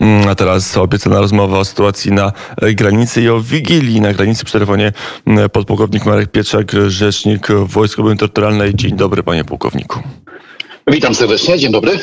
Mm, a teraz obiecana rozmowa o sytuacji na granicy i o wigilii na granicy przy telefonie mm, podpułkownik Marek Pietrzak, rzecznik Wojsk Obrony Terytorialnej. Dzień dobry panie pułkowniku. Witam serdecznie, dzień dobry.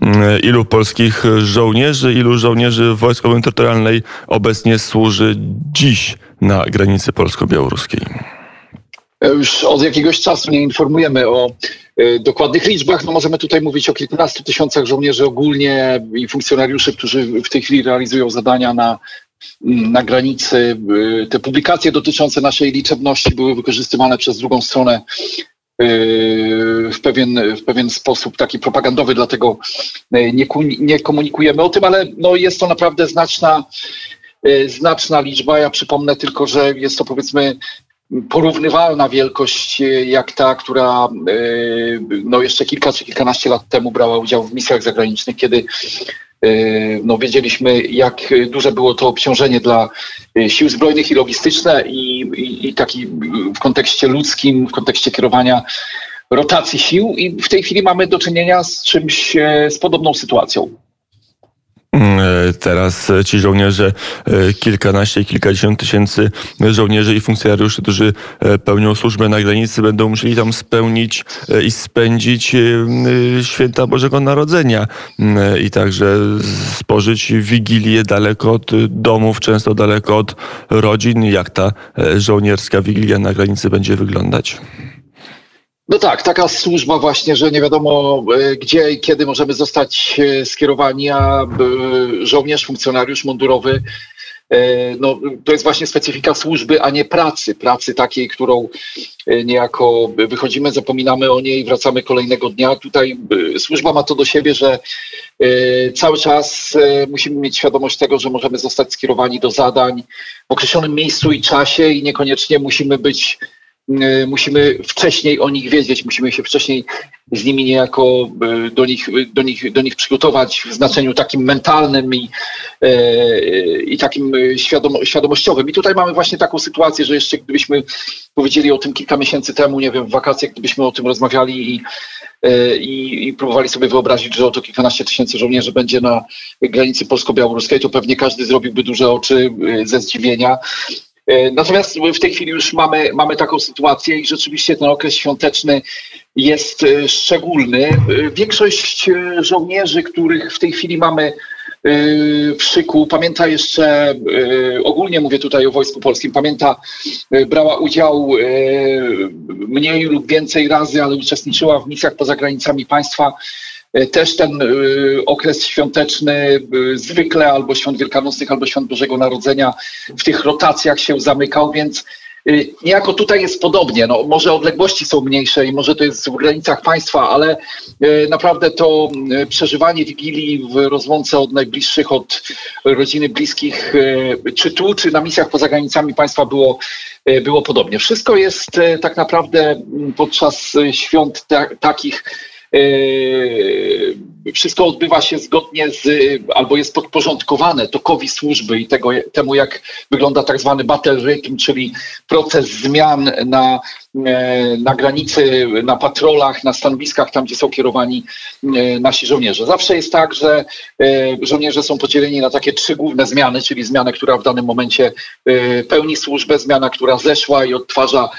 Mm, ilu polskich żołnierzy, ilu żołnierzy Wojsk Obrony Terytorialnej obecnie służy dziś na granicy polsko-białoruskiej? Już od jakiegoś czasu nie informujemy o y, dokładnych liczbach. No możemy tutaj mówić o kilkunastu tysiącach żołnierzy ogólnie i funkcjonariuszy, którzy w tej chwili realizują zadania na, na granicy. Y, te publikacje dotyczące naszej liczebności były wykorzystywane przez drugą stronę y, w pewien, w pewien sposób taki propagandowy, dlatego nie, nie komunikujemy o tym, ale no jest to naprawdę znaczna, znaczna liczba. Ja przypomnę tylko, że jest to powiedzmy porównywalna wielkość e, jak ta, która e, no jeszcze kilka czy kilkanaście lat temu brała udział w misjach zagranicznych, kiedy e, no, wiedzieliśmy, jak duże było to obciążenie dla sił zbrojnych i logistyczne i, i, i taki w kontekście ludzkim, w kontekście kierowania rotacji sił i w tej chwili mamy do czynienia z czymś, z podobną sytuacją. Mm, teraz ci żołnierze, e, kilkanaście, kilkadziesiąt tysięcy żołnierzy i funkcjonariuszy, którzy e, pełnią służbę na granicy, będą musieli tam spełnić e, i spędzić święta Bożego Narodzenia i także spożyć wigilię daleko od domów, często daleko od rodzin. Jak ta żołnierska wigilia na granicy będzie wyglądać? No tak, taka służba właśnie, że nie wiadomo e, gdzie i kiedy możemy zostać e, skierowani, a e, żołnierz, funkcjonariusz mundurowy no, to jest właśnie specyfika służby, a nie pracy. Pracy takiej, którą niejako wychodzimy, zapominamy o niej, wracamy kolejnego dnia. Tutaj służba ma to do siebie, że cały czas musimy mieć świadomość tego, że możemy zostać skierowani do zadań w określonym miejscu i czasie i niekoniecznie musimy być E, musimy wcześniej o nich wiedzieć, musimy się wcześniej z nimi niejako e, do nich, do nich, do nich przygotować w znaczeniu takim mentalnym i, i takim świadom, świadomościowym. I tutaj mamy właśnie taką sytuację, że jeszcze gdybyśmy powiedzieli o tym kilka miesięcy temu, nie wiem, w wakacjach, gdybyśmy o tym rozmawiali i, i, i próbowali sobie wyobrazić, że oto kilkanaście tysięcy żołnierzy będzie na granicy polsko-białoruskiej, to pewnie każdy zrobiłby duże oczy ze zdziwienia. E, natomiast w tej chwili już mamy, mamy taką sytuację i rzeczywiście ten okres świąteczny jest e, szczególny. E, większość żołnierzy, których w tej chwili mamy w szyku, pamięta jeszcze, ogólnie mówię tutaj o Wojsku Polskim, pamięta, brała udział mniej lub więcej razy, ale uczestniczyła w misjach poza granicami państwa też ten e, okres świąteczny e, zwykle albo świąt wielkanocnych, albo świąt Bożego Narodzenia w tych rotacjach się zamykał, więc Niejako tutaj jest podobnie. No, może odległości są mniejsze i może to jest w granicach państwa, ale naprawdę to przeżywanie Wigilii w rozłące od najbliższych, od rodziny bliskich, czy tu, czy na misjach poza granicami państwa było, było podobnie. Wszystko jest tak naprawdę podczas świąt ta, takich wszystko odbywa się zgodnie z, albo jest podporządkowane tokowi służby i tego, temu, jak wygląda tak zwany battle rhythm, czyli proces zmian na, e, na granicy, na patrolach, na stanowiskach, tam gdzie są kierowani nasi żołnierze. Zawsze jest tak, że żołnierze są podzieleni na takie trzy główne zmiany, czyli zmianę, która w danym momencie pełni służbę, zmiana, która zeszła i odtwarza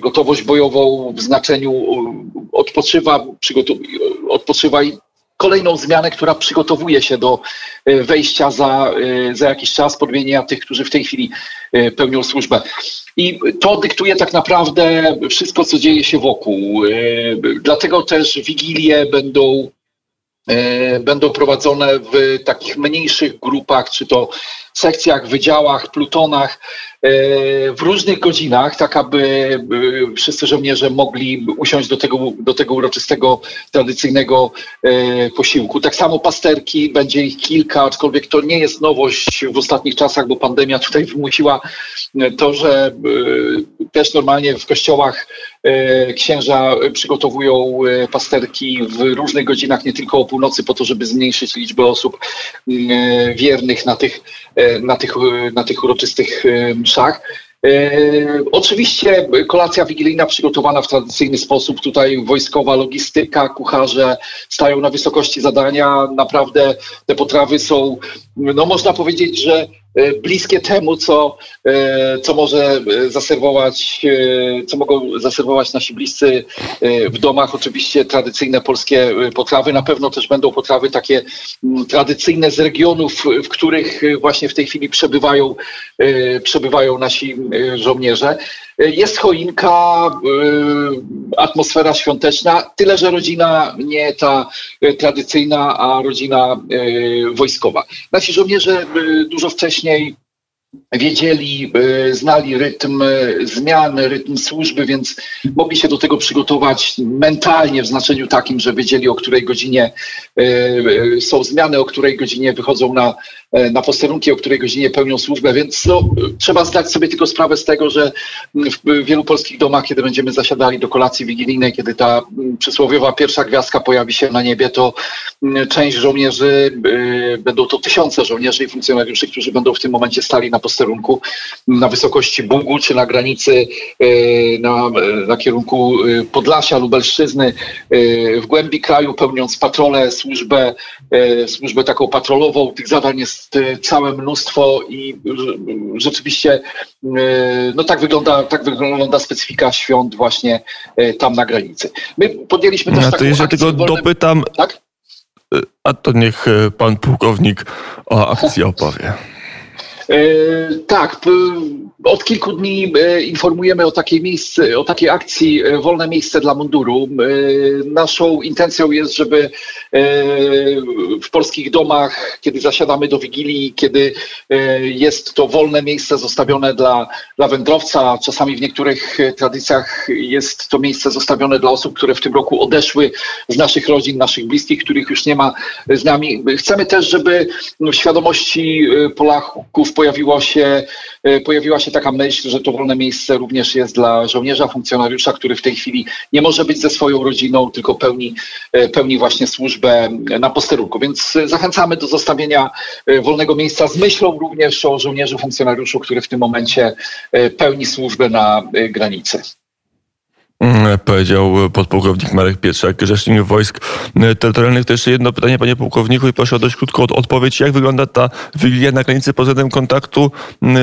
gotowość bojową w znaczeniu odpoczywa, odpoczywa i kolejną zmianę, która przygotowuje się do e, wejścia za, e, za jakiś czas, podmienienia tych, którzy w tej chwili e, pełnią służbę. I to dyktuje tak naprawdę wszystko, co dzieje się wokół. Dlatego też wigilie będą będą prowadzone w takich mniejszych grupach, czy to sekcjach, wydziałach, plutonach, w różnych godzinach, tak aby e, wszyscy żołnierze mogli usiąść do tego, do tego uroczystego, tradycyjnego e, posiłku. Tak samo pasterki, będzie ich kilka, aczkolwiek to nie jest nowość w ostatnich czasach, bo pandemia tutaj wymusiła to, że też normalnie w kościołach księża przygotowują pasterki w różnych godzinach, nie tylko o północy, po to, żeby zmniejszyć liczbę osób wiernych na tych, na tych, na tych uroczystych mszach. Oczywiście kolacja wigilijna przygotowana w tradycyjny sposób. Tutaj wojskowa logistyka, kucharze stają na wysokości zadania. Naprawdę te potrawy są, no można powiedzieć, że E, bliskie temu, co, e, co może zaserwować, e, co mogą zaserwować nasi bliscy w domach. Oczywiście tradycyjne polskie potrawy. Na pewno też będą potrawy takie tradycyjne z regionów, w których właśnie w tej chwili przebywają, przebywają nasi żołnierze. Jest choinka, atmosfera świąteczna, tyle że rodzina nie ta tradycyjna, a rodzina wojskowa. Nasi żołnierze dużo wcześniej wiedzieli, znali rytm zmiany, rytm służby, więc mogli się do tego przygotować mentalnie w znaczeniu takim, że wiedzieli o której godzinie są zmiany, o której godzinie wychodzą na, na posterunki, o której godzinie pełnią służbę, więc no, trzeba zdać sobie tylko sprawę z tego, że w wielu polskich domach, kiedy będziemy zasiadali do kolacji wigilijnej, kiedy ta przysłowiowa pierwsza gwiazdka pojawi się na niebie, to część żołnierzy, będą to tysiące żołnierzy i funkcjonariuszy, którzy będą w tym momencie stali na posterunku na wysokości Bugu, czy na granicy e, na, na kierunku e, Podlasia, Lubelszczyzny, e, w głębi kraju, pełniąc patrolę, służbę, służbę taką patrolową. Tych zadań jest całe mnóstwo i rzeczywiście no tak wygląda, tak wygląda specyfika świąt właśnie tam na granicy. My podjęliśmy też taką to jeszcze tylko dopytam, tak? a to niech pan pułkownik o akcji opowie. Tak, od kilku dni e, informujemy o takiej, miejsce, o takiej akcji e, Wolne Miejsce dla Munduru. Naszą intencją jest, żeby w polskich domach, kiedy zasiadamy do Wigilii, kiedy jest to wolne miejsce zostawione dla, dla wędrowca, czasami w niektórych tradycjach jest to miejsce zostawione dla osób, które w tym roku odeszły z naszych rodzin, naszych bliskich, których już nie ma z nami. Chcemy też, żeby w świadomości Polaków pojawiło się, e, pojawiła się taka myśl, że to wolne miejsce również jest dla żołnierza, funkcjonariusza, który w tej chwili nie może być ze swoją rodziną, tylko pełni, e, pełni właśnie służbę na posterunku. Więc zachęcamy do zostawienia e, wolnego miejsca z myślą również o żołnierzu, funkcjonariuszu, który w tym momencie pełni służbę na granicy. Mm, powiedział podpułkownik Marek Pietrzak, rzecznik wojsk terytorialnych. To jeszcze jedno pytanie, panie pułkowniku, i proszę o dość krótką odpowiedź. Jak wygląda ta wigilia na granicy pod względem kontaktu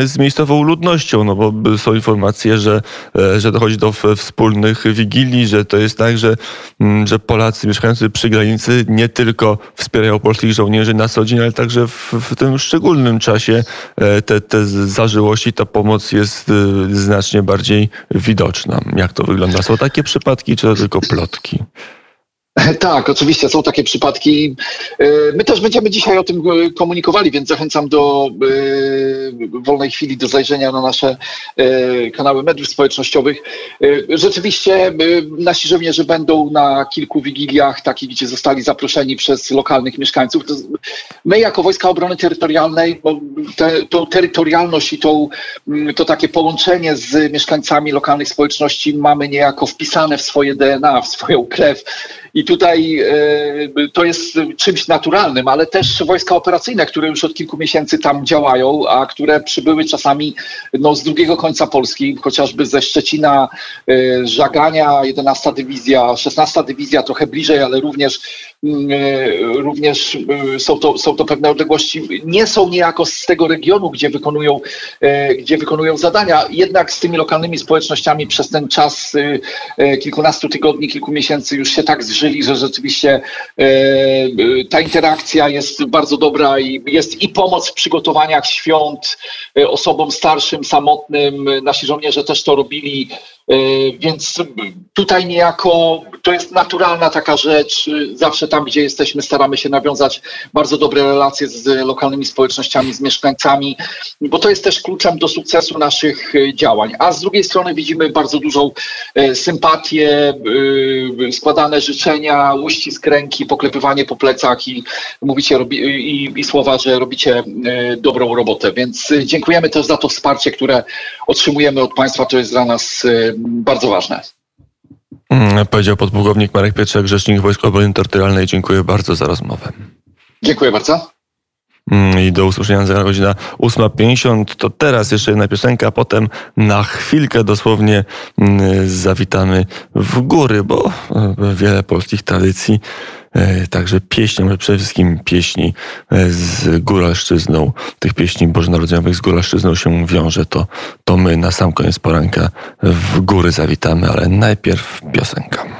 z miejscową ludnością? No bo są informacje, że, e, że dochodzi do wspólnych wigilii, że to jest tak, że, że Polacy mieszkający przy granicy nie tylko wspierają polskich żołnierzy na co dzień, ale także w, w tym szczególnym czasie e, te, te zażyłości, ta pomoc jest e, znacznie bardziej widoczna. Jak to wygląda? Są takie przypadki, czy to tylko plotki? Tak, oczywiście są takie przypadki. E, my też będziemy dzisiaj o tym e, komunikowali, więc zachęcam do e, wolnej chwili do zajrzenia na nasze kanały mediów społecznościowych. Rzeczywiście nasi żołnierze będą na kilku wigiliach, takich, gdzie zostali zaproszeni przez lokalnych mieszkańców. My jako Wojska Obrony Terytorialnej te, tą terytorialność i tą, to takie połączenie z mieszkańcami lokalnych społeczności mamy niejako wpisane w swoje DNA, w swoją krew. I tutaj e, to jest czymś naturalnym, ale też wojska operacyjne, które już od kilku miesięcy tam działają, a które przybyły czasami no, z drugiego końca Polski, chociażby ze Szczecina, e, Żagania, 11 dywizja, 16 dywizja, trochę bliżej, ale również, mm, e, również są, to, są to pewne odległości. Nie są niejako z tego regionu, gdzie wykonują, gdzie wykonują zadania, jednak z tymi lokalnymi społecznościami przez ten czas kilkunastu tygodni, kilku miesięcy już się tak zżyli, zauważyli, że rzeczywiście e, e, ta interakcja jest bardzo dobra i jest i pomoc w przygotowaniach świąt e, osobom starszym, samotnym. Nasi żołnierze też to robili więc tutaj niejako to jest naturalna taka rzecz. Zawsze tam, gdzie jesteśmy, staramy się nawiązać bardzo dobre relacje z lokalnymi społecznościami, z mieszkańcami, bo to jest też kluczem do sukcesu naszych e, działań. A z drugiej strony widzimy bardzo dużą e, sympatię, składane życzenia, uścisk ręki, poklepywanie po plecach i mówicie i, i słowa, że robicie dobrą robotę. Więc dziękujemy też za to wsparcie, które otrzymujemy od Państwa. To jest dla nas bardzo ważne. Mm, powiedział podpułkownik Marek Pietrzak, rzecznik Wojsk Obrony Terytorialnej. Dziękuję bardzo za rozmowę. Dziękuję bardzo. Mm, I do usłyszenia za godzina 8.50. To teraz jeszcze jedna piosenka, a potem na chwilkę dosłownie mm, zawitamy w góry, bo e, wiele polskich tradycji, także pieśni, może przede wszystkim pieśni e, z góralszczyzną, tych pieśni bożonarodzeniowych z góralszczyzną się wiąże, to, to my na sam koniec poranka w góry zawitamy, ale najpierw piosenka.